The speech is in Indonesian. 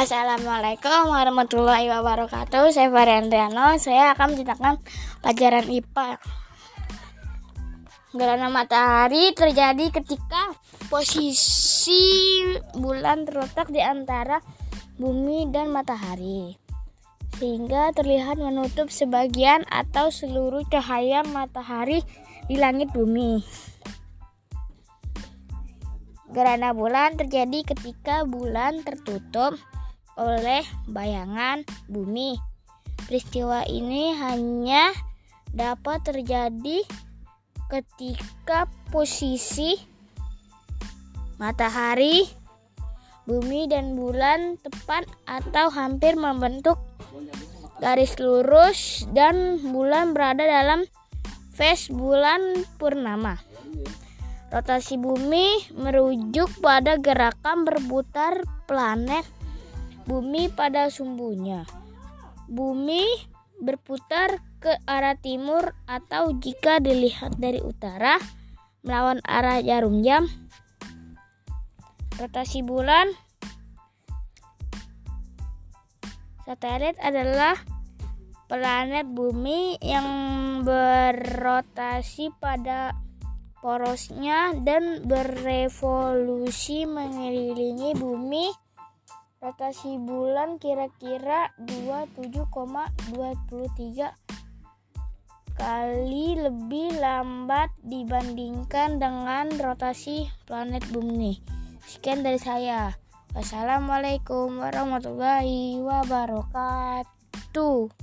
Assalamualaikum warahmatullahi wabarakatuh. Saya Fahri Andriano. Saya akan menceritakan pelajaran IPA. Gerhana matahari terjadi ketika posisi bulan terletak di antara bumi dan matahari. Sehingga terlihat menutup sebagian atau seluruh cahaya matahari di langit bumi. Gerhana bulan terjadi ketika bulan tertutup oleh bayangan bumi. Peristiwa ini hanya dapat terjadi ketika posisi matahari, bumi, dan bulan tepat atau hampir membentuk garis lurus dan bulan berada dalam fase bulan purnama. Rotasi bumi merujuk pada gerakan berputar planet bumi pada sumbunya. Bumi berputar ke arah timur atau jika dilihat dari utara melawan arah jarum jam. Rotasi bulan satelit adalah planet bumi yang berrotasi pada porosnya dan berevolusi mengelilingi bumi rotasi bulan kira-kira 27,23 kali lebih lambat dibandingkan dengan rotasi planet bumi. Sekian dari saya. Wassalamualaikum warahmatullahi wabarakatuh.